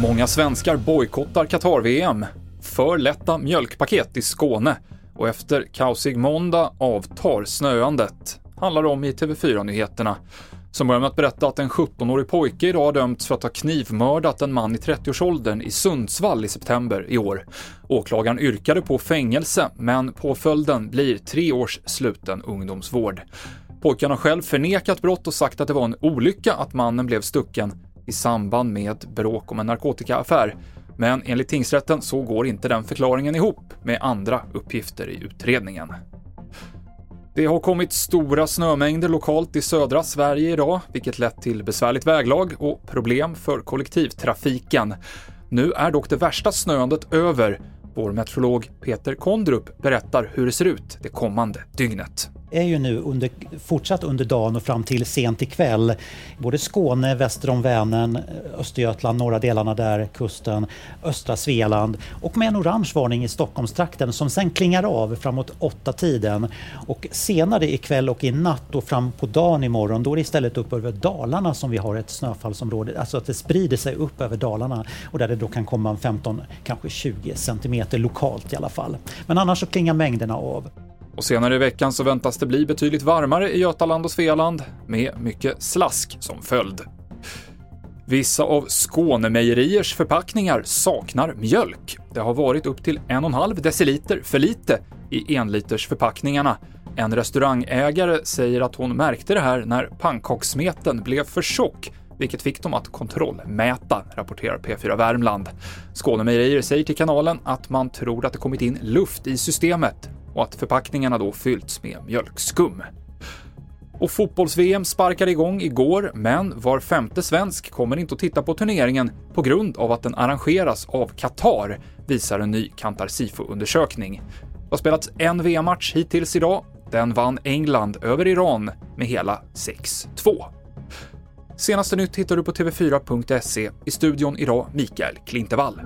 Många svenskar bojkottar Qatar-VM. För lätta mjölkpaket i Skåne och efter kaosig måndag avtar snöandet, handlar det om i TV4-nyheterna. Som börjar med att berätta att en 17-årig pojke idag dömts för att ha knivmördat en man i 30-årsåldern i Sundsvall i september i år. Åklagaren yrkade på fängelse, men påföljden blir tre års sluten ungdomsvård. Pojken har själv förnekat brott och sagt att det var en olycka att mannen blev stucken i samband med bråk om en narkotikaaffär. Men enligt tingsrätten så går inte den förklaringen ihop med andra uppgifter i utredningen. Det har kommit stora snömängder lokalt i södra Sverige idag, vilket lett till besvärligt väglag och problem för kollektivtrafiken. Nu är dock det värsta snöandet över. Vår meteorolog Peter Kondrup berättar hur det ser ut det kommande dygnet är ju nu under, fortsatt under dagen och fram till sent ikväll. Både Skåne, väster om Vänern, Östergötland, norra delarna där, kusten, östra Svealand och med en orange varning i Stockholmstrakten som sen klingar av framåt åtta tiden. Och senare ikväll och i natt och fram på dagen imorgon då är det istället upp över Dalarna som vi har ett snöfallsområde. Alltså att det sprider sig upp över Dalarna och där det då kan komma 15, kanske 20 centimeter lokalt i alla fall. Men annars så klingar mängderna av. Och senare i veckan så väntas det bli betydligt varmare i Götaland och Svealand, med mycket slask som följd. Vissa av Skånemejeriers förpackningar saknar mjölk. Det har varit upp till 1,5 deciliter för lite i enlitersförpackningarna. En restaurangägare säger att hon märkte det här när pannkakssmeten blev för tjock vilket fick dem att kontrollmäta, rapporterar P4 Värmland. Skånemejerier säger till kanalen att man tror att det kommit in luft i systemet och att förpackningarna då fyllts med mjölkskum. Och fotbolls-VM sparkade igång igår, men var femte svensk kommer inte att titta på turneringen på grund av att den arrangeras av Qatar, visar en ny Kantar Sifo-undersökning. Det har spelats en VM-match hittills idag. Den vann England över Iran med hela 6-2. Senaste nytt hittar du på TV4.se. I studion idag Mikael Klintevall.